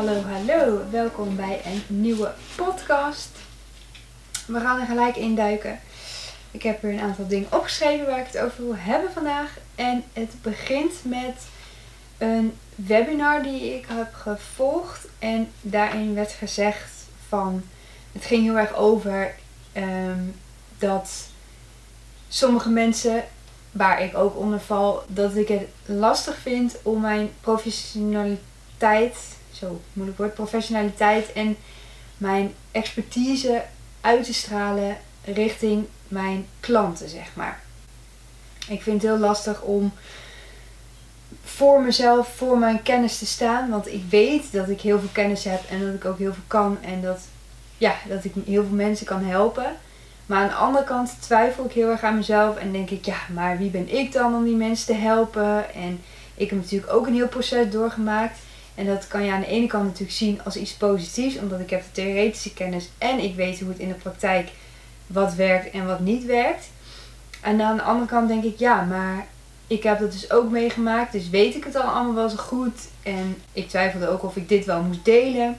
hallo, hallo. Welkom bij een nieuwe podcast. We gaan er gelijk induiken. Ik heb er een aantal dingen opgeschreven waar ik het over wil hebben vandaag. En het begint met een webinar die ik heb gevolgd. En daarin werd gezegd van... Het ging heel erg over ehm, dat sommige mensen, waar ik ook onder val, dat ik het lastig vind om mijn professionaliteit, zo moeilijk woord, professionaliteit en mijn expertise uit te stralen richting mijn klanten, zeg maar. Ik vind het heel lastig om voor mezelf, voor mijn kennis te staan. Want ik weet dat ik heel veel kennis heb en dat ik ook heel veel kan. En dat, ja, dat ik heel veel mensen kan helpen. Maar aan de andere kant twijfel ik heel erg aan mezelf. En denk ik, ja, maar wie ben ik dan om die mensen te helpen? En ik heb natuurlijk ook een heel proces doorgemaakt. En dat kan je aan de ene kant natuurlijk zien als iets positiefs. Omdat ik heb de theoretische kennis en ik weet hoe het in de praktijk wat werkt en wat niet werkt. En aan de andere kant denk ik, ja, maar ik heb dat dus ook meegemaakt. Dus weet ik het al allemaal wel zo goed. En ik twijfelde ook of ik dit wel moest delen.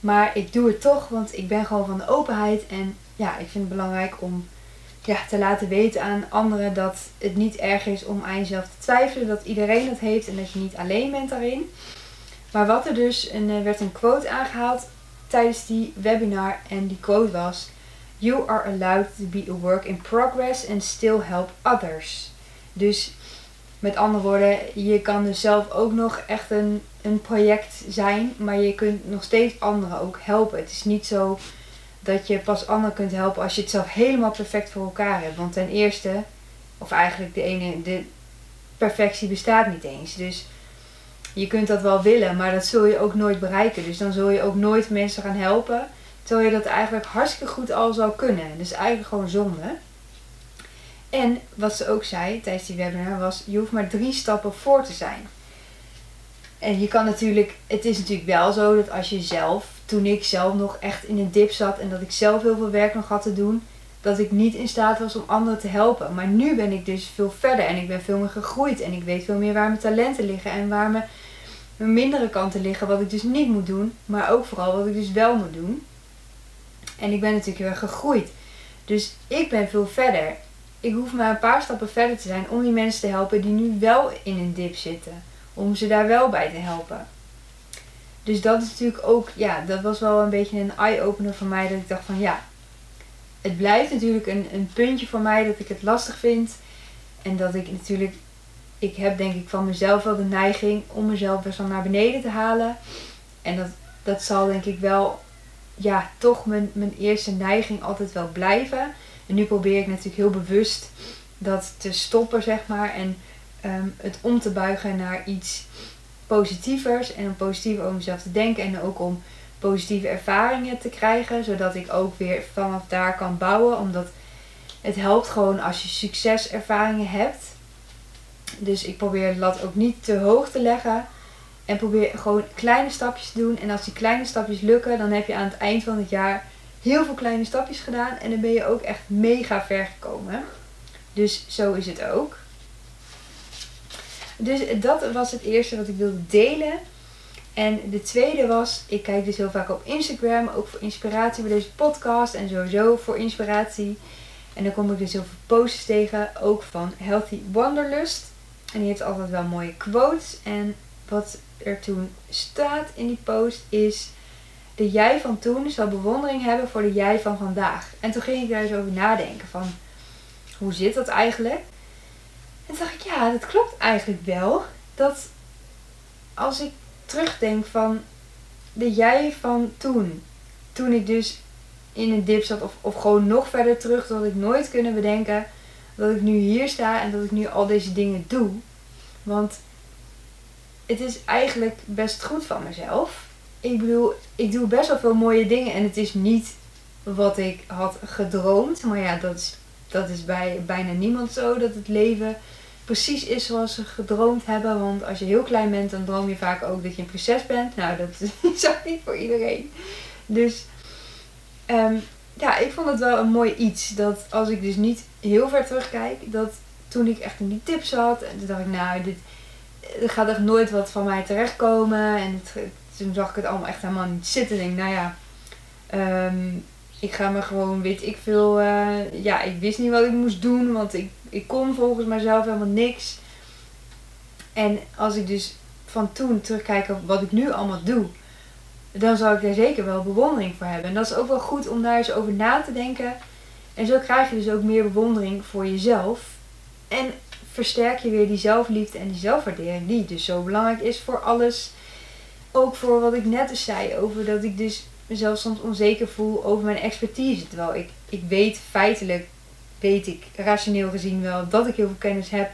Maar ik doe het toch, want ik ben gewoon van de openheid. En ja, ik vind het belangrijk om ja, te laten weten aan anderen dat het niet erg is om aan jezelf te twijfelen. Dat iedereen dat heeft en dat je niet alleen bent daarin. Maar wat er dus, en er werd een quote aangehaald tijdens die webinar. En die quote was: You are allowed to be a work in progress and still help others. Dus met andere woorden, je kan dus zelf ook nog echt een, een project zijn, maar je kunt nog steeds anderen ook helpen. Het is niet zo dat je pas anderen kunt helpen als je het zelf helemaal perfect voor elkaar hebt. Want ten eerste, of eigenlijk de ene, de perfectie bestaat niet eens. Dus je kunt dat wel willen, maar dat zul je ook nooit bereiken. Dus dan zul je ook nooit mensen gaan helpen. Terwijl je dat eigenlijk hartstikke goed al zou kunnen. Dus eigenlijk gewoon zonde. En wat ze ook zei tijdens die webinar was: je hoeft maar drie stappen voor te zijn. En je kan natuurlijk, het is natuurlijk wel zo dat als je zelf, toen ik zelf nog echt in een dip zat en dat ik zelf heel veel werk nog had te doen, dat ik niet in staat was om anderen te helpen. Maar nu ben ik dus veel verder en ik ben veel meer gegroeid en ik weet veel meer waar mijn talenten liggen en waar mijn, mijn mindere kanten liggen, wat ik dus niet moet doen, maar ook vooral wat ik dus wel moet doen. En ik ben natuurlijk heel erg gegroeid. Dus ik ben veel verder ik hoef maar een paar stappen verder te zijn om die mensen te helpen die nu wel in een dip zitten. Om ze daar wel bij te helpen. Dus dat is natuurlijk ook, ja, dat was wel een beetje een eye-opener voor mij. Dat ik dacht van ja, het blijft natuurlijk een, een puntje voor mij dat ik het lastig vind. En dat ik natuurlijk, ik heb denk ik van mezelf wel de neiging om mezelf best wel naar beneden te halen. En dat, dat zal denk ik wel, ja, toch mijn, mijn eerste neiging altijd wel blijven. En nu probeer ik natuurlijk heel bewust dat te stoppen, zeg maar. En ehm, het om te buigen naar iets positievers. En om positiever over mezelf te denken. En ook om positieve ervaringen te krijgen. Zodat ik ook weer vanaf daar kan bouwen. Omdat het helpt gewoon als je succeservaringen hebt. Dus ik probeer de lat ook niet te hoog te leggen. En probeer gewoon kleine stapjes te doen. En als die kleine stapjes lukken, dan heb je aan het eind van het jaar heel veel kleine stapjes gedaan en dan ben je ook echt mega ver gekomen. Dus zo is het ook. Dus dat was het eerste wat ik wilde delen. En de tweede was, ik kijk dus heel vaak op Instagram, ook voor inspiratie bij deze podcast en sowieso voor inspiratie. En dan kom ik dus heel veel posts tegen, ook van Healthy Wanderlust. En die heeft altijd wel mooie quotes. En wat er toen staat in die post is de jij van toen zal bewondering hebben voor de jij van vandaag. En toen ging ik daar eens over nadenken van, hoe zit dat eigenlijk? En toen dacht ik, ja, dat klopt eigenlijk wel. Dat als ik terugdenk van de jij van toen, toen ik dus in een dip zat of, of gewoon nog verder terug, dat ik nooit kunnen bedenken dat ik nu hier sta en dat ik nu al deze dingen doe. Want het is eigenlijk best goed van mezelf ik bedoel, ik doe best wel veel mooie dingen en het is niet wat ik had gedroomd. Maar ja, dat is, dat is bij bijna niemand zo, dat het leven precies is zoals ze gedroomd hebben. Want als je heel klein bent, dan droom je vaak ook dat je een prinses bent. Nou, dat is niet voor iedereen. Dus ehm, ja, ik vond het wel een mooi iets. Dat als ik dus niet heel ver terugkijk, dat toen ik echt in die tip zat, en toen dacht ik, nou, dit, er gaat echt nooit wat van mij terechtkomen. En toen zag ik het allemaal echt helemaal niet zitten. Ik denk, nou ja, ehm, ik ga me gewoon, weet ik veel, eh, ja, ik wist niet wat ik moest doen, want ik, ik kon volgens mijzelf helemaal niks. En als ik dus van toen terugkijk op wat ik nu allemaal doe, dan zou ik daar zeker wel bewondering voor hebben. En dat is ook wel goed om daar eens over na te denken. En zo krijg je dus ook meer bewondering voor jezelf. En versterk je weer die zelfliefde en die zelfwaardering, die dus zo belangrijk is voor alles. Ook voor wat ik net eens zei, over dat ik dus mezelf soms onzeker voel over mijn expertise. Terwijl ik, ik weet feitelijk, weet ik rationeel gezien wel dat ik heel veel kennis heb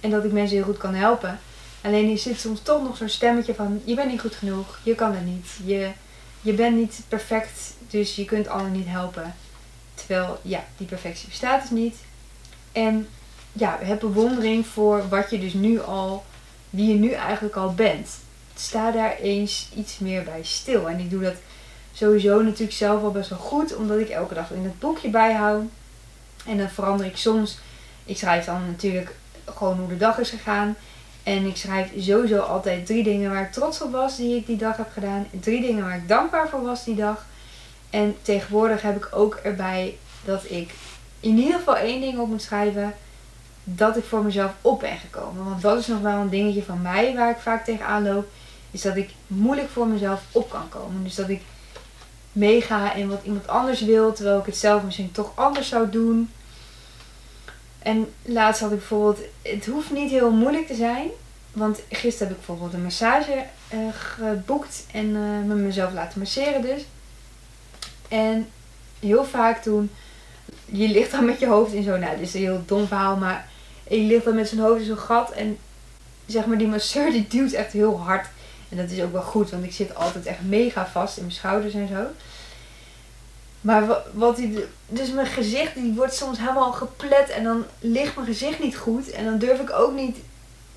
en dat ik mensen heel goed kan helpen. Alleen er zit soms toch nog zo'n stemmetje van je bent niet goed genoeg, je kan het niet, je, je bent niet perfect, dus je kunt anderen niet helpen. Terwijl ja, die perfectie bestaat dus niet. En ja, heb bewondering voor wat je dus nu al, wie je nu eigenlijk al bent. Sta daar eens iets meer bij stil. En ik doe dat sowieso natuurlijk zelf al best wel goed, omdat ik elke dag in het boekje bijhoud. En dan verander ik soms. Ik schrijf dan natuurlijk gewoon hoe de dag is gegaan. En ik schrijf sowieso altijd drie dingen waar ik trots op was die ik die dag heb gedaan. Drie dingen waar ik dankbaar voor was die dag. En tegenwoordig heb ik ook erbij dat ik in ieder geval één ding op moet schrijven. Dat ik voor mezelf op ben gekomen. Want dat is nog wel een dingetje van mij waar ik vaak tegenaan loop. Is dat ik moeilijk voor mezelf op kan komen. Dus dat ik meega in wat iemand anders wil. Terwijl ik het zelf misschien toch anders zou doen. En laatst had ik bijvoorbeeld, het hoeft niet heel moeilijk te zijn. Want gisteren heb ik bijvoorbeeld een massage uh, geboekt en uh, met mezelf laten masseren dus. En heel vaak toen, je ligt dan met je hoofd in zo'n, nou dit is een heel dom verhaal, maar je ligt dan met zijn hoofd in zo'n gat en zeg maar die masseur die duwt echt heel hard. En dat is ook wel goed, want ik zit altijd echt mega vast in mijn schouders en zo. Maar wat hij. Dus mijn gezicht die wordt soms helemaal geplet en dan ligt mijn gezicht niet goed. En dan durf ik ook niet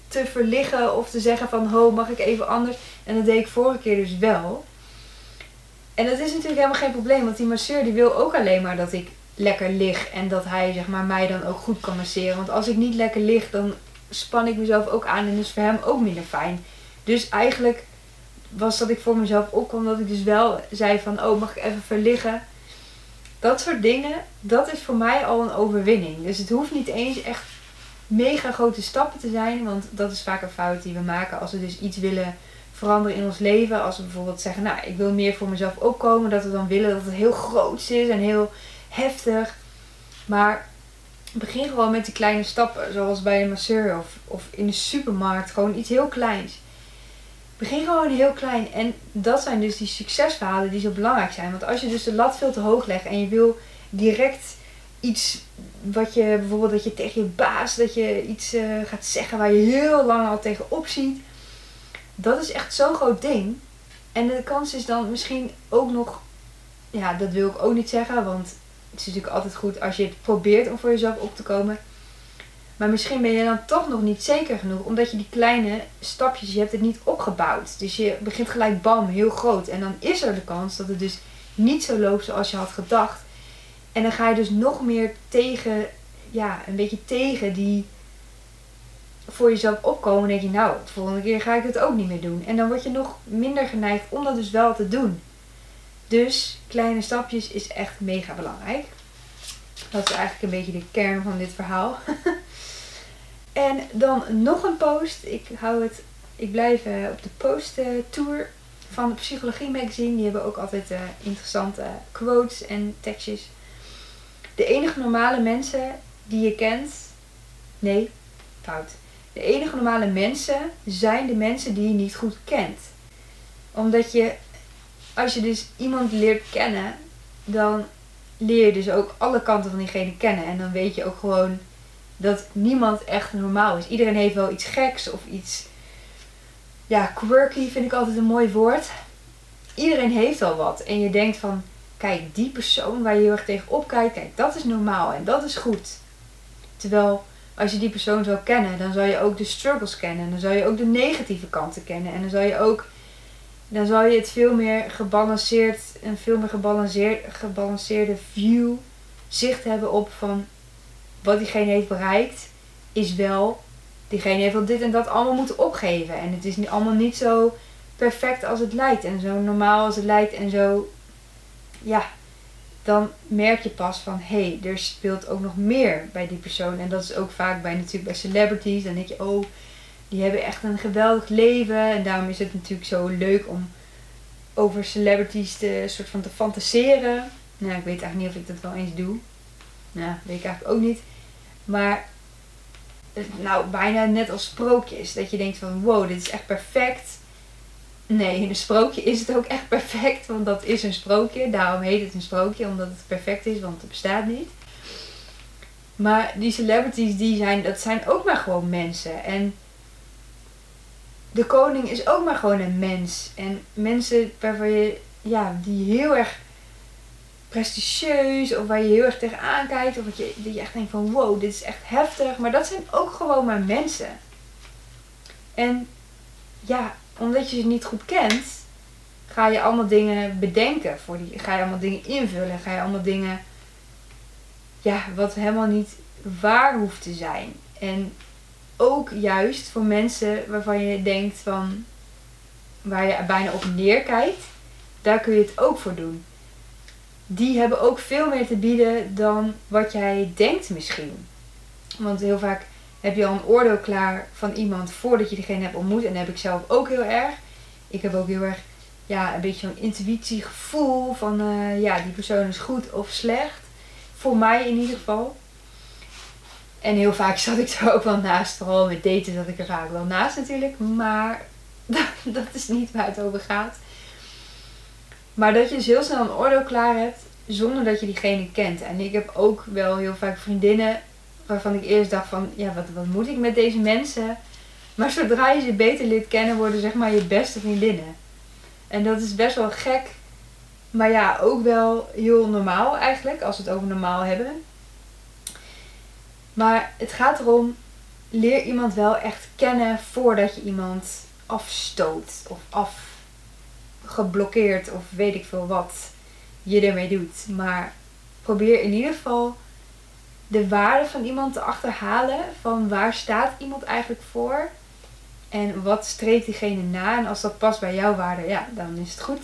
te verliggen of te zeggen van ho, mag ik even anders. En dat deed ik vorige keer dus wel. En dat is natuurlijk helemaal geen probleem, want die masseur die wil ook alleen maar dat ik lekker lig en dat hij zeg maar, mij dan ook goed kan masseren. Want als ik niet lekker lig, dan span ik mezelf ook aan en is voor hem ook minder fijn. Dus eigenlijk was dat ik voor mezelf opkwam dat ik dus wel zei van oh, mag ik even verliggen. Dat soort dingen, dat is voor mij al een overwinning. Dus het hoeft niet eens echt mega grote stappen te zijn. Want dat is vaak een fout die we maken als we dus iets willen veranderen in ons leven. Als we bijvoorbeeld zeggen, nou, ik wil meer voor mezelf opkomen. Dat we dan willen dat het heel groot is en heel heftig. Maar begin gewoon met die kleine stappen. Zoals bij een masseur of, of in de supermarkt. Gewoon iets heel kleins. Begin gewoon heel klein. En dat zijn dus die succesverhalen die zo belangrijk zijn. Want als je dus de lat veel te hoog legt en je wil direct iets wat je bijvoorbeeld dat je tegen je baas dat je iets uh, gaat zeggen waar je heel lang al tegenop ziet. Dat is echt zo'n groot ding. En de kans is dan misschien ook nog, ja, dat wil ik ook niet zeggen, want het is natuurlijk altijd goed als je het probeert om voor jezelf op te komen. Maar misschien ben je dan toch nog niet zeker genoeg, omdat je die kleine stapjes, je hebt het niet opgebouwd. Dus je begint gelijk bam, heel groot. En dan is er de kans dat het dus niet zo loopt zoals je had gedacht. En dan ga je dus nog meer tegen, ja, een beetje tegen die voor jezelf opkomen. En denk je, nou, de volgende keer ga ik het ook niet meer doen. En dan word je nog minder geneigd om dat dus wel te doen. Dus kleine stapjes is echt mega belangrijk. Dat is eigenlijk een beetje de kern van dit verhaal. en dan nog een post. Ik hou het. Ik blijf uh, op de post uh, tour van de Psychologie Magazine. Die hebben ook altijd uh, interessante quotes en tekstjes. De enige normale mensen die je kent. Nee, fout. De enige normale mensen zijn de mensen die je niet goed kent. Omdat je, als je dus iemand leert kennen, dan leer je dus ook alle kanten van diegene kennen. En dan weet je ook gewoon dat niemand echt normaal is. Iedereen heeft wel iets geks of iets. Ja, quirky vind ik altijd een mooi woord. Iedereen heeft al wat. En je denkt van, kijk, die persoon waar je heel erg tegen kijkt, kijk, dat is normaal en dat is goed. Terwijl als je die persoon zou kennen, dan zou je ook de struggles kennen. Dan zou je ook de negatieve kanten kennen. En dan zou je ook dan zal je het veel meer gebalanceerd, een veel meer gebalanceerd, gebalanceerde view, zicht hebben op van wat diegene heeft bereikt, is wel diegene heeft wel dit en dat allemaal moeten opgeven. En het is allemaal niet zo perfect als het lijkt. En zo normaal als het lijkt. En zo, ja, dan merk je pas van hé, hey, er speelt ook nog meer bij die persoon. En dat is ook vaak bij natuurlijk bij celebrities. Dan denk je, oh, die hebben echt een geweldig leven. En daarom is het natuurlijk zo leuk om over celebrities te, soort van te fantaseren. Nou, ik weet eigenlijk niet of ik dat wel eens doe. Nou, weet ik eigenlijk ook niet. Maar nou, bijna net als sprookjes. Dat je denkt van wow, dit is echt perfect. Nee, in een sprookje is het ook echt perfect, want dat is een sprookje. Daarom heet het een sprookje, omdat het perfect is, want het bestaat niet. Maar die celebrities, die zijn, dat zijn ook maar gewoon mensen. En de koning is ook maar gewoon een mens. En mensen waarvan je, ja, die heel erg prestigieus of waar je heel erg tegenaan kijkt. Of dat je, dat je echt denkt van wow, dit is echt heftig. Maar dat zijn ook gewoon maar mensen. En ja, omdat je ze niet goed kent, ga je allemaal dingen bedenken voor die. Ga je allemaal dingen invullen. Ga je allemaal dingen. Ja, wat helemaal niet waar hoeft te zijn. En ook juist voor mensen waarvan je denkt van. waar je bijna op neerkijkt, daar kun je het ook voor doen. Die hebben ook veel meer te bieden dan wat jij denkt misschien. Want heel vaak heb je al een oordeel klaar van iemand voordat je diegene hebt ontmoet. En dat heb ik zelf ook heel erg. Ik heb ook heel erg ja, een beetje zo'n intuïtiegevoel van uh, ja, die persoon is goed of slecht. Voor mij in ieder geval. En heel vaak zat ik er ook wel naast. Vooral met daten zat ik er vaak wel naast natuurlijk. Maar dat is niet waar het over gaat. Maar dat je dus heel snel een oordeel klaar hebt zonder dat je diegene kent. En ik heb ook wel heel vaak vriendinnen waarvan ik eerst dacht van, ja, wat, wat moet ik met deze mensen? Maar zodra je ze beter leert kennen, worden zeg maar je beste vriendinnen. En dat is best wel gek, maar ja, ook wel heel normaal eigenlijk, als we het over normaal hebben. Maar het gaat erom, leer iemand wel echt kennen voordat je iemand afstoot of afgeblokkeerd of weet ik veel wat je ermee doet. Maar probeer in ieder geval de waarde van iemand te achterhalen. Van waar staat iemand eigenlijk voor? En wat streeft diegene na? En als dat past bij jouw waarde, ja, dan is het goed.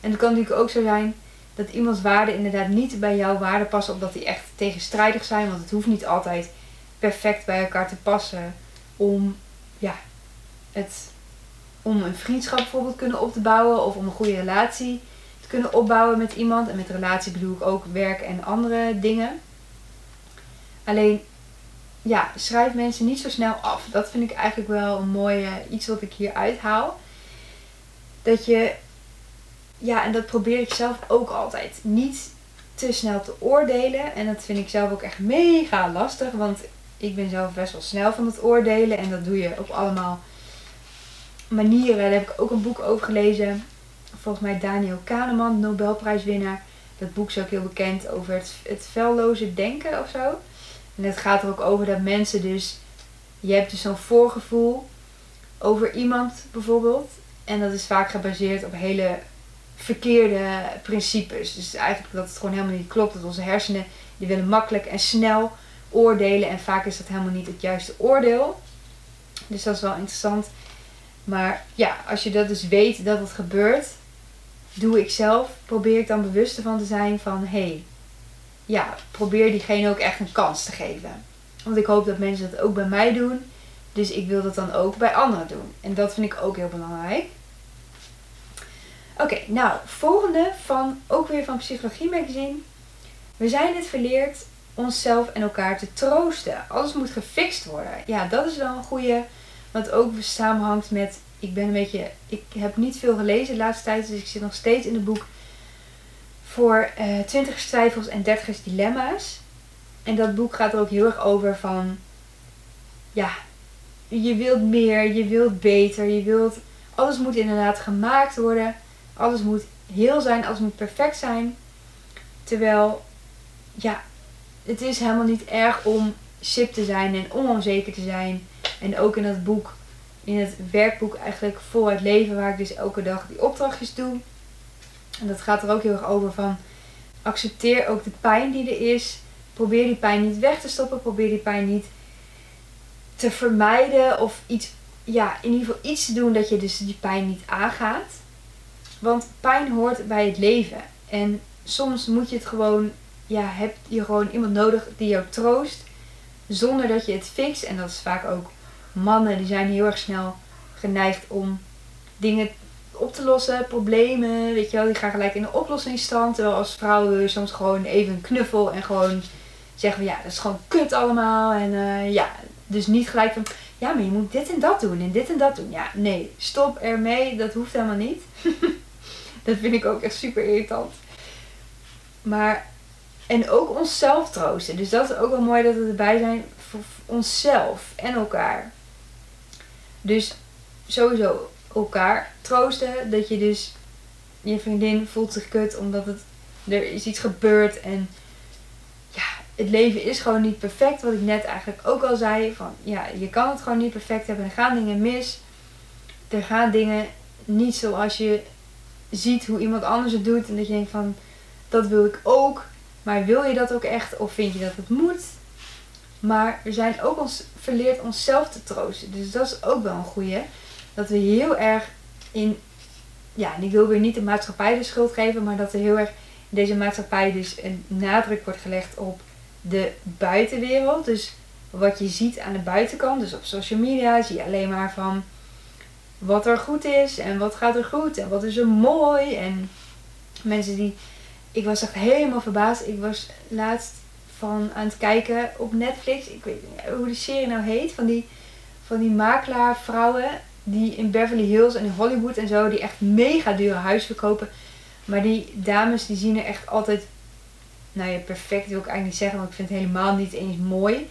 En het kan natuurlijk ook zo zijn dat iemands waarden inderdaad niet bij jouw waarde passen, omdat die echt tegenstrijdig zijn. Want het hoeft niet altijd perfect bij elkaar te passen om, ja, het, om een vriendschap bijvoorbeeld kunnen op te bouwen of om een goede relatie te kunnen opbouwen met iemand. En met relatie bedoel ik ook werk en andere dingen. Alleen, ja, schrijf mensen niet zo snel af. Dat vind ik eigenlijk wel een mooie iets wat ik hier uithaal. Dat je, ja, en dat probeer ik zelf ook altijd. Niet te snel te oordelen. En dat vind ik zelf ook echt mega lastig. Want ik ben zelf best wel snel van het oordelen. En dat doe je op allemaal manieren. Daar heb ik ook een boek over gelezen. Volgens mij Daniel Kahneman, Nobelprijswinnaar. Dat boek is ook heel bekend over het, het velloze denken of zo. En het gaat er ook over dat mensen dus. Je hebt dus zo'n voorgevoel over iemand bijvoorbeeld. En dat is vaak gebaseerd op hele verkeerde principes. Dus eigenlijk dat het gewoon helemaal niet klopt. Dat onze hersenen die willen makkelijk en snel oordelen. En vaak is dat helemaal niet het juiste oordeel. Dus dat is wel interessant. Maar ja, als je dat dus weet dat het gebeurt, doe ik zelf, probeer ik dan bewust ervan te zijn van hé, hey, ja, probeer diegene ook echt een kans te geven. Want ik hoop dat mensen dat ook bij mij doen. Dus ik wil dat dan ook bij anderen doen. En dat vind ik ook heel belangrijk. Oké, nou, volgende van ook weer van Psychologie Magazine. We zijn het verleerd onszelf en elkaar te troosten. Alles moet gefixt worden. Ja, dat is wel een goede. Wat ook samenhangt met. Ik ben een beetje. Ik heb niet veel gelezen de laatste tijd. Dus ik zit nog steeds in het boek voor uh, 20 twijfels en 30 dilemma's. En dat boek gaat er ook heel erg over van, ja, je wilt meer, je wilt beter, je wilt, alles moet inderdaad gemaakt worden. Alles moet heel zijn, alles moet perfect zijn. Terwijl, ja, het is helemaal niet erg om sip te zijn en onzeker te zijn. En ook in dat boek, in het werkboek eigenlijk voor het leven, waar ik dus elke dag die opdrachtjes doe en dat gaat er ook heel erg over van accepteer ook de pijn die er is. Probeer die pijn niet weg te stoppen. Probeer die pijn niet te vermijden of iets, ja, in ieder geval iets te doen dat je dus die pijn niet aangaat. Want pijn hoort bij het leven. En soms moet je het gewoon, ja, heb je gewoon iemand nodig die jou troost. Zonder dat je het fixt. En dat is vaak ook mannen, die zijn heel erg snel geneigd om dingen op te lossen, problemen, weet je wel, die gaan gelijk in de oplossingsstand. Terwijl als vrouw wil je soms gewoon even een knuffel en gewoon zeggen van ja, dat is gewoon kut allemaal. En uh, ja, dus niet gelijk van ja, maar je moet dit en dat doen en dit en dat doen. Ja, nee, stop ermee, dat hoeft helemaal niet. dat vind ik ook echt super irritant. Maar, en ook onszelf troosten. Dus dat is ook wel mooi dat we erbij zijn voor onszelf en elkaar. Dus sowieso elkaar troosten. Dat je dus, je vriendin voelt zich kut omdat het, er is iets gebeurd en ja, het leven is gewoon niet perfect. Wat ik net eigenlijk ook al zei. Van ja, je kan het gewoon niet perfect hebben. Er gaan dingen mis. Er gaan dingen niet zoals je ziet hoe iemand anders het doet. En dat je denkt van dat wil ik ook. Maar wil je dat ook echt? Of vind je dat het moet? Maar we zijn ook ons verleerd onszelf te troosten. Dus dat is ook wel een goeie. Dat we heel erg in. Ja, en ik wil weer niet de maatschappij de schuld geven. Maar dat er heel erg in deze maatschappij dus een nadruk wordt gelegd op de buitenwereld. Dus wat je ziet aan de buitenkant. Dus op social media zie je alleen maar van wat er goed is en wat gaat er goed en wat is er mooi. En mensen die. Ik was echt helemaal verbaasd. Ik was laatst van aan het kijken op Netflix. Ik weet niet hoe die serie nou heet. Van die, van die makelaarvrouwen die in Beverly Hills en in Hollywood en zo. Die echt mega dure huizen verkopen. Maar die dames die zien er echt altijd nou ja, perfect wil ik eigenlijk niet zeggen, want ik vind het helemaal niet eens mooi.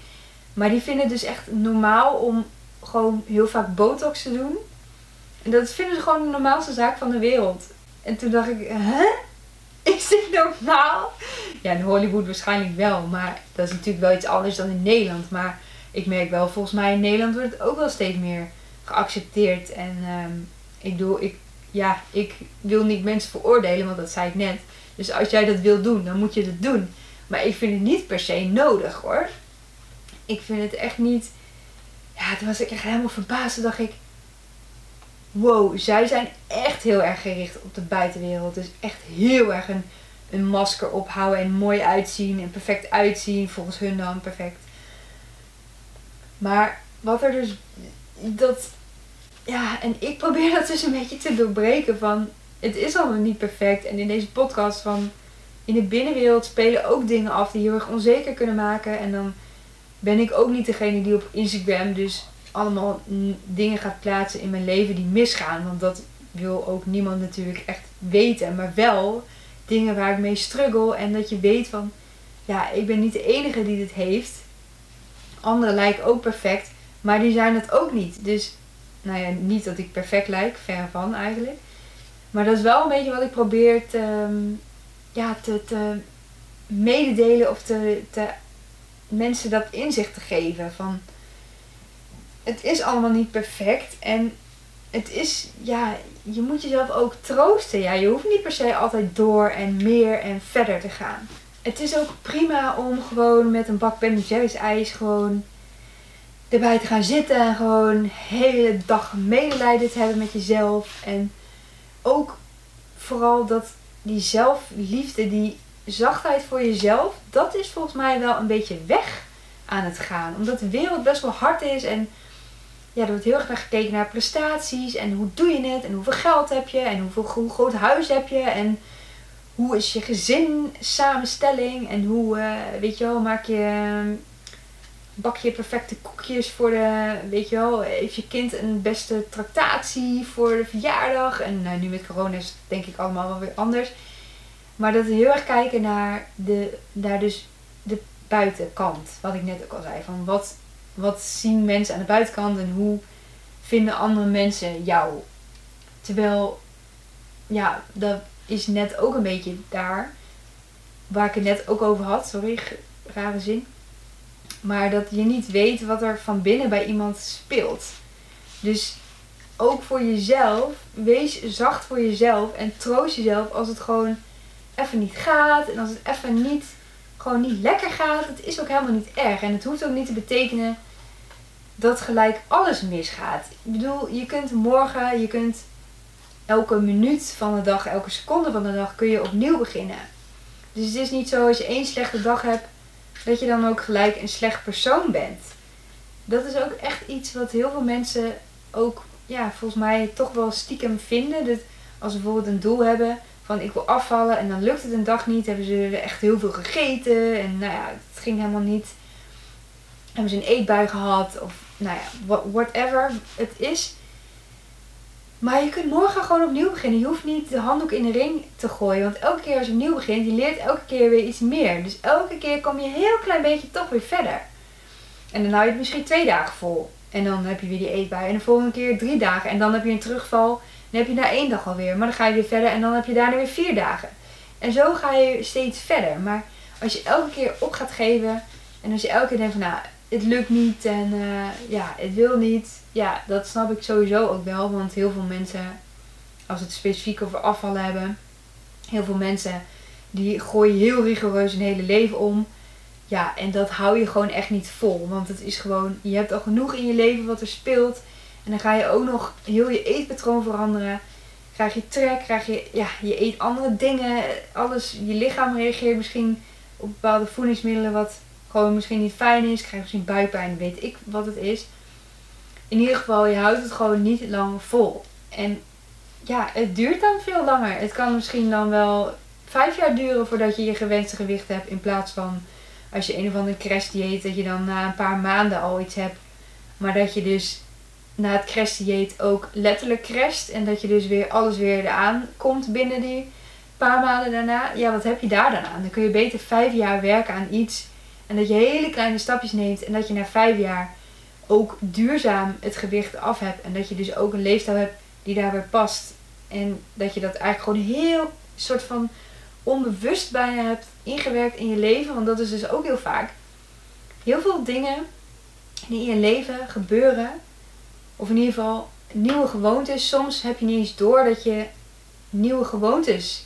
Maar die vinden het dus echt normaal om gewoon heel vaak botox te doen. En dat vinden ze gewoon de normaalste zaak van de wereld. En toen dacht ik, hè? Is dit normaal? Ja, in Hollywood waarschijnlijk wel, maar dat is natuurlijk wel iets anders dan in Nederland. Maar ik merk wel, volgens mij in Nederland wordt het ook wel steeds meer geaccepteerd. En um, ik doe, ik, ja, ik wil niet mensen veroordelen, want dat zei ik net. Dus als jij dat wil doen, dan moet je dat doen. Maar ik vind het niet per se nodig hoor. Ik vind het echt niet. Ja, toen was ik echt helemaal verbaasd. Toen dacht ik. Wow, zij zijn echt heel erg gericht op de buitenwereld. Dus echt heel erg een, een masker ophouden en mooi uitzien en perfect uitzien. Volgens hun dan perfect. Maar wat er dus. Dat. Ja, en ik probeer dat dus een beetje te doorbreken van het is allemaal niet perfect. En in deze podcast van in de binnenwereld spelen ook dingen af die heel erg onzeker kunnen maken. En dan ben ik ook niet degene die op Instagram dus allemaal dingen gaat plaatsen in mijn leven die misgaan. Want dat wil ook niemand natuurlijk echt weten. Maar wel dingen waar ik mee struggle. En dat je weet van, ja, ik ben niet de enige die dit heeft. Anderen lijken ook perfect. Maar die zijn het ook niet. Dus, nou ja, niet dat ik perfect lijk. Ver van eigenlijk. Maar dat is wel een beetje wat ik probeer te, ehm, ja, te, mededelen of te, te mensen dat inzicht te geven. Van het is allemaal niet perfect en het is, ja, je moet jezelf ook troosten. Ja, je hoeft niet per se altijd door en meer en verder te gaan. Het is ook prima om gewoon met een bak Ben Jerry's ijs gewoon erbij te gaan zitten en gewoon hele dag medelijden te hebben met jezelf. En ook vooral dat die zelfliefde, die zachtheid voor jezelf, dat is volgens mij wel een beetje weg aan het gaan. Omdat de wereld best wel hard is en ja, er wordt heel erg naar gekeken naar prestaties en hoe doe je het en hoeveel geld heb je en hoeveel, hoe groot huis heb je en hoe is je gezin samenstelling en hoe, uh, weet je wel, maak je bak je perfecte koekjes voor de, weet je wel, heeft je kind een beste tractatie voor de verjaardag. En nou, nu met corona is het denk ik allemaal wel weer anders. Maar dat we heel erg kijken naar, de, naar dus de buitenkant. Wat ik net ook al zei. Van wat, wat zien mensen aan de buitenkant en hoe vinden andere mensen jou? Terwijl, ja, dat is net ook een beetje daar. Waar ik het net ook over had. Sorry, rare zin. Maar dat je niet weet wat er van binnen bij iemand speelt. Dus ook voor jezelf, wees zacht voor jezelf en troost jezelf als het gewoon even niet gaat. En als het even niet, gewoon niet lekker gaat. Het is ook helemaal niet erg. En het hoeft ook niet te betekenen dat gelijk alles misgaat. Ik bedoel, je kunt morgen, je kunt elke minuut van de dag, elke seconde van de dag kun je opnieuw beginnen. Dus het is niet zo als je één slechte dag hebt, dat je dan ook gelijk een slecht persoon bent. Dat is ook echt iets wat heel veel mensen ook, ja, volgens mij toch wel stiekem vinden. Dat als ze bijvoorbeeld een doel hebben van ik wil afvallen en dan lukt het een dag niet, hebben ze echt heel veel gegeten en nou ja, het ging helemaal niet. Hebben ze een eetbui gehad of nou ja, whatever het is. Maar je kunt morgen gewoon opnieuw beginnen. Je hoeft niet de handdoek in de ring te gooien. Want elke keer als je opnieuw begint, je leert elke keer weer iets meer. Dus elke keer kom je een heel klein beetje toch weer verder. En dan hou je het misschien twee dagen vol. En dan heb je weer die eetbui. En de volgende keer drie dagen. En dan heb je een terugval. Dan heb je na één dag alweer. Maar dan ga je weer verder. En dan heb je daarna weer vier dagen. En zo ga je steeds verder. Maar als je elke keer op gaat geven. En als je elke keer denkt van nou, het lukt niet. En uh, ja, het wil niet. Ja, dat snap ik sowieso ook wel. Want heel veel mensen, als het specifiek over afvallen hebben. Heel veel mensen die gooien heel rigoureus hun hele leven om. Ja, en dat hou je gewoon echt niet vol. Want het is gewoon, je hebt al genoeg in je leven wat er speelt. En dan ga je ook nog heel je eetpatroon veranderen. Krijg je trek, krijg je, ja, je eet andere dingen. Alles, je lichaam reageert misschien op bepaalde voedingsmiddelen wat gewoon misschien niet fijn is. Krijg misschien buikpijn, weet ik wat het is. In ieder geval, je houdt het gewoon niet lang vol. En ja, het duurt dan veel langer. Het kan misschien dan wel vijf jaar duren voordat je je gewenste gewicht hebt. In plaats van als je een of andere crash dieet, dat je dan na een paar maanden al iets hebt. Maar dat je dus na het crash dieet ook letterlijk crasht. En dat je dus weer alles weer eraan komt binnen die paar maanden daarna. Ja, wat heb je daar dan aan? Dan kun je beter vijf jaar werken aan iets. En dat je hele kleine stapjes neemt. En dat je na vijf jaar ook duurzaam het gewicht af hebt. En dat je dus ook een leefstijl hebt die daarbij past. En dat je dat eigenlijk gewoon heel soort van onbewust bijna hebt ingewerkt in je leven. Want dat is dus ook heel vaak. Heel veel dingen die in je leven gebeuren. Of in ieder geval nieuwe gewoontes. Soms heb je niet eens door dat je nieuwe gewoontes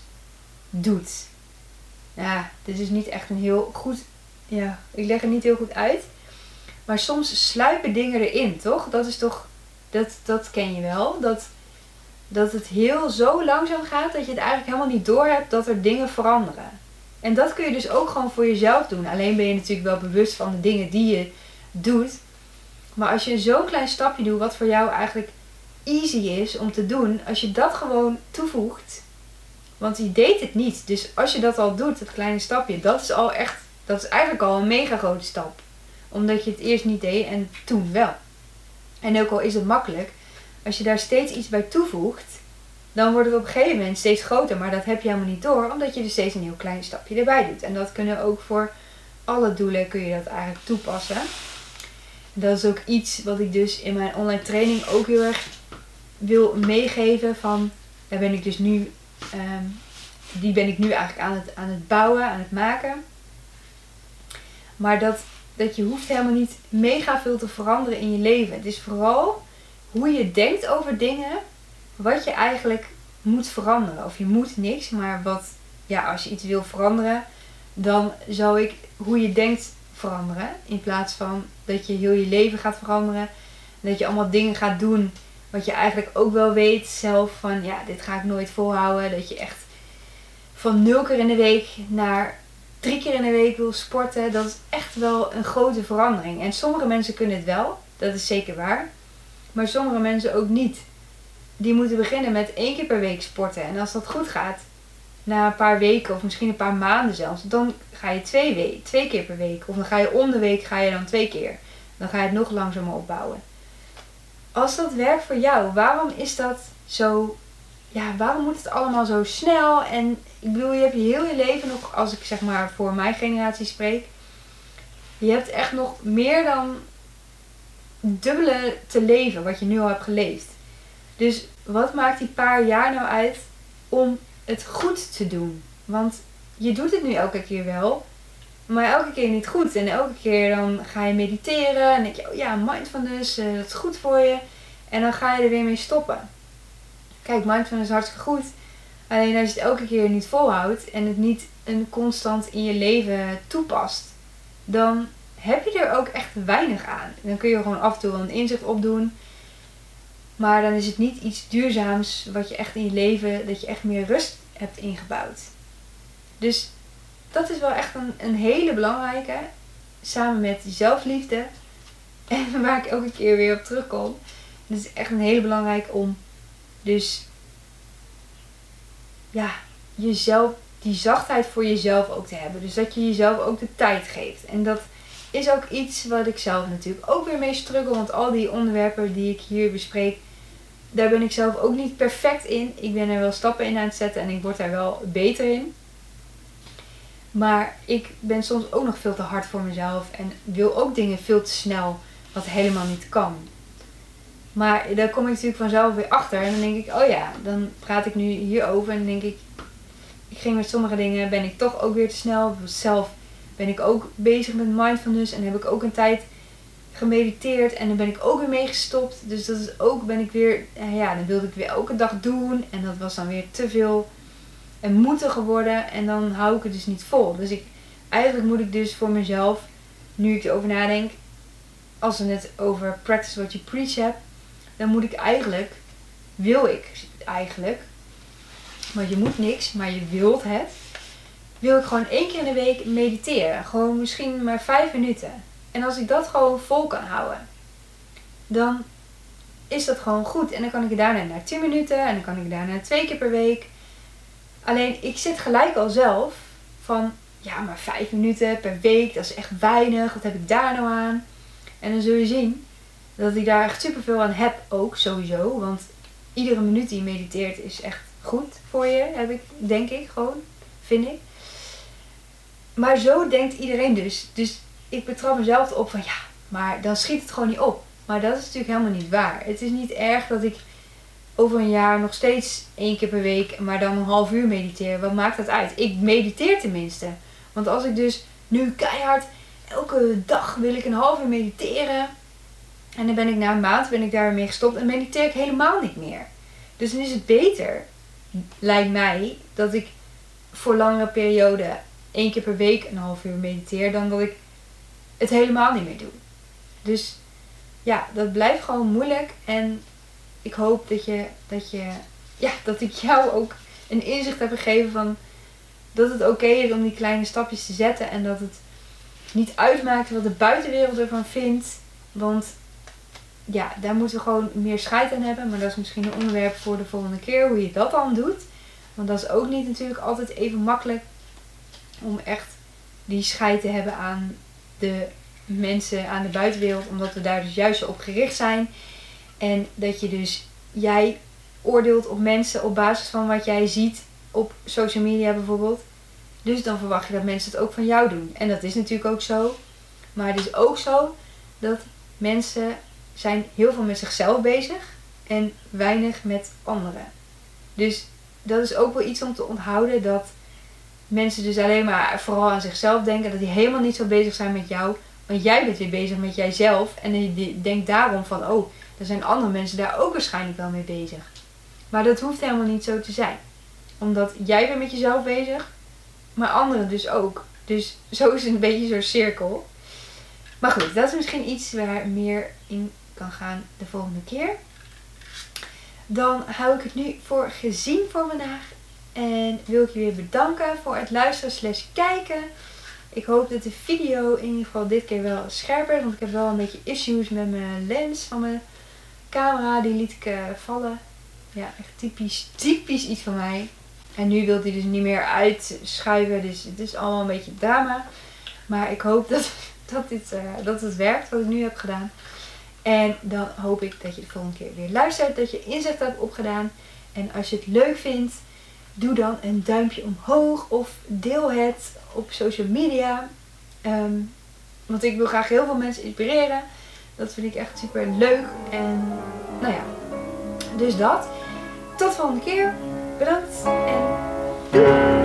doet. Ja, dit is niet echt een heel goed. Ja, ik leg het niet heel goed uit. Maar soms sluipen dingen erin, toch? Dat is toch. Dat, dat ken je wel. Dat dat het heel zo langzaam gaat dat je het eigenlijk helemaal niet doorhebt dat er dingen veranderen. En dat kun je dus ook gewoon voor jezelf doen. Alleen ben je natuurlijk wel bewust van de dingen die je doet. Maar als je zo'n klein stapje doet, wat voor jou eigenlijk easy is om te doen, als je dat gewoon toevoegt. Want je deed het niet. Dus als je dat al doet, dat kleine stapje, dat is al echt, dat is eigenlijk al een mega grote stap. Omdat je het eerst niet deed en toen wel. En ook al is het makkelijk, als je daar steeds iets bij toevoegt, dan wordt het op een gegeven moment steeds groter. Maar dat heb je helemaal niet door, omdat je er steeds een heel klein stapje erbij doet. En dat kunnen ook voor alle doelen kun je dat eigenlijk toepassen. En dat is ook iets wat ik dus in mijn online training ook heel erg wil meegeven. Van, daar ben ik dus nu, ehm, die ben ik nu eigenlijk aan het, aan het bouwen, aan het maken. Maar dat, dat je hoeft helemaal niet mega veel te veranderen in je leven. Het is vooral hoe je denkt over dingen, wat je eigenlijk moet veranderen. Of je moet niks, maar wat, ja, als je iets wil veranderen, dan zou ik hoe je denkt veranderen. In plaats van dat je heel je leven gaat veranderen. En dat je allemaal dingen gaat doen wat je eigenlijk ook wel weet zelf van, ja, dit ga ik nooit volhouden. Dat je echt van nul keer in de week naar drie keer in de week wil sporten. Dat is echt wel een grote verandering. En sommige mensen kunnen het wel. Dat is zeker waar. Maar sommige mensen ook niet. Die moeten beginnen met één keer per week sporten. En als dat goed gaat, na een paar weken of misschien een paar maanden zelfs, dan ga je twee, twee keer per week. Of dan ga je om de week ga je dan twee keer. Dan ga je het nog langzamer opbouwen. Als dat werkt voor jou, waarom is dat zo ja, waarom moet het allemaal zo snel? En ik bedoel, je hebt je heel je leven nog, als ik zeg maar voor mijn generatie spreek, je hebt echt nog meer dan dubbele te leven wat je nu al hebt geleefd. Dus wat maakt die paar jaar nou uit om het goed te doen? Want je doet het nu elke keer wel, maar elke keer niet goed. En elke keer dan ga je mediteren en denk je, oh ja, mindfulness, uh, dat is goed voor je. En dan ga je er weer mee stoppen. Kijk, mindfulness is hartstikke goed. Alleen als je het elke keer niet volhoudt en het niet een constant in je leven toepast, dan heb je er ook echt weinig aan. Dan kun je gewoon af en toe een inzicht opdoen. Maar dan is het niet iets duurzaams wat je echt in je leven, dat je echt meer rust hebt ingebouwd. Dus dat is wel echt een, een hele belangrijke. Samen met zelfliefde. En waar ik elke keer weer op terugkom. Het is echt een hele belangrijke om dus ja, jezelf, die zachtheid voor jezelf ook te hebben. Dus dat je jezelf ook de tijd geeft. En dat is ook iets wat ik zelf natuurlijk ook weer mee struggle. Want al die onderwerpen die ik hier bespreek, daar ben ik zelf ook niet perfect in. Ik ben er wel stappen in aan het zetten en ik word daar wel beter in. Maar ik ben soms ook nog veel te hard voor mezelf en wil ook dingen veel te snel, wat helemaal niet kan. Maar daar kom ik natuurlijk vanzelf weer achter. En dan denk ik, oh ja, dan praat ik nu hierover. En dan denk ik, ik ging met sommige dingen, ben ik toch ook weer te snel. Zelf ben ik ook bezig met mindfulness. En heb ik ook een tijd gemediteerd. En dan ben ik ook weer mee gestopt. Dus dat is ook, ben ik weer, eh, ja, dan wilde ik weer elke dag doen. En dat was dan weer te veel en moeten geworden. En dan hou ik het dus niet vol. Dus ik, eigenlijk moet ik dus voor mezelf, nu ik erover nadenk, als we het over practice what you preach heb, dan moet ik eigenlijk, wil ik eigenlijk, want je moet niks, maar je wilt het, wil ik gewoon één keer in de week mediteren. Gewoon misschien maar vijf minuten. En als ik dat gewoon vol kan houden, dan is dat gewoon goed. En dan kan ik daarna naar 10 minuten en dan kan ik daarna twee keer per week. Alleen ik zit gelijk al zelf van, ja, maar vijf minuten per week, dat is echt weinig. Wat heb ik daar nou aan? En dan zul je zien dat ik daar echt superveel aan heb ook, sowieso. Want iedere minuut die je mediteert is echt goed voor je, heb ik, denk ik gewoon, vind ik. Maar zo denkt iedereen dus. Dus ik betrap mezelf op van ja, maar dan schiet het gewoon niet op. Maar dat is natuurlijk helemaal niet waar. Het is niet erg dat ik over een jaar nog steeds één keer per week, maar dan een half uur mediteer. Wat maakt dat uit? Ik mediteer tenminste. Want als ik dus nu keihard elke dag wil ik een half uur mediteren. En dan ben ik na een maand ben ik daarmee gestopt en mediteer ik helemaal niet meer. Dus dan is het beter, lijkt mij, dat ik voor langere periode één keer per week een half uur mediteer dan dat ik het helemaal niet meer doe. Dus ja, dat blijft gewoon moeilijk. En ik hoop dat je, dat je, ja, dat ik jou ook een inzicht heb gegeven van dat het oké is om die kleine stapjes te zetten en dat het niet uitmaakt wat de buitenwereld ervan vindt. Want ja, daar moeten we gewoon meer scheid aan hebben. Maar dat is misschien een onderwerp voor de volgende keer, hoe je dat dan doet. Want dat is ook niet natuurlijk altijd even makkelijk om echt die scheid te hebben aan de mensen, aan de buitenwereld. Omdat we daar dus juist op gericht zijn. En dat je dus, jij oordeelt op mensen op basis van wat jij ziet op social media bijvoorbeeld. Dus dan verwacht je dat mensen het ook van jou doen. En dat is natuurlijk ook zo. Maar het is ook zo dat mensen zijn heel veel met zichzelf bezig en weinig met anderen. Dus dat is ook wel iets om te onthouden dat mensen dus alleen maar vooral aan zichzelf denken. Dat die helemaal niet zo bezig zijn met jou. Want jij bent weer bezig met jijzelf. En je denkt daarom van, oh, er zijn andere mensen daar ook waarschijnlijk wel mee bezig. Maar dat hoeft helemaal niet zo te zijn. Omdat jij bent met jezelf bezig, maar anderen dus ook. Dus zo is het een beetje zo'n cirkel. Maar goed, dat is misschien iets waar meer in kan gaan de volgende keer. Dan hou ik het nu voor gezien voor vandaag. En wil ik je weer bedanken voor het luisteren slash kijken. Ik hoop dat de video in ieder geval dit keer wel scherper is. Want ik heb wel een beetje issues met mijn lens van mijn camera. Die liet ik uh, vallen. Ja, echt typisch, typisch iets van mij. En nu wil hij dus niet meer uitschuiven. Dus het is allemaal een beetje drama. Maar ik hoop dat, dat, dit, uh, dat het werkt wat ik nu heb gedaan. En dan hoop ik dat je de volgende keer weer luistert. Dat je inzicht hebt opgedaan. En als je het leuk vindt, doe dan een duimpje omhoog. Of deel het op social media. Ehm, want ik wil graag heel veel mensen inspireren. Dat vind ik echt super leuk. En nou ja, dus dat. Tot de volgende keer. Bedankt en doei!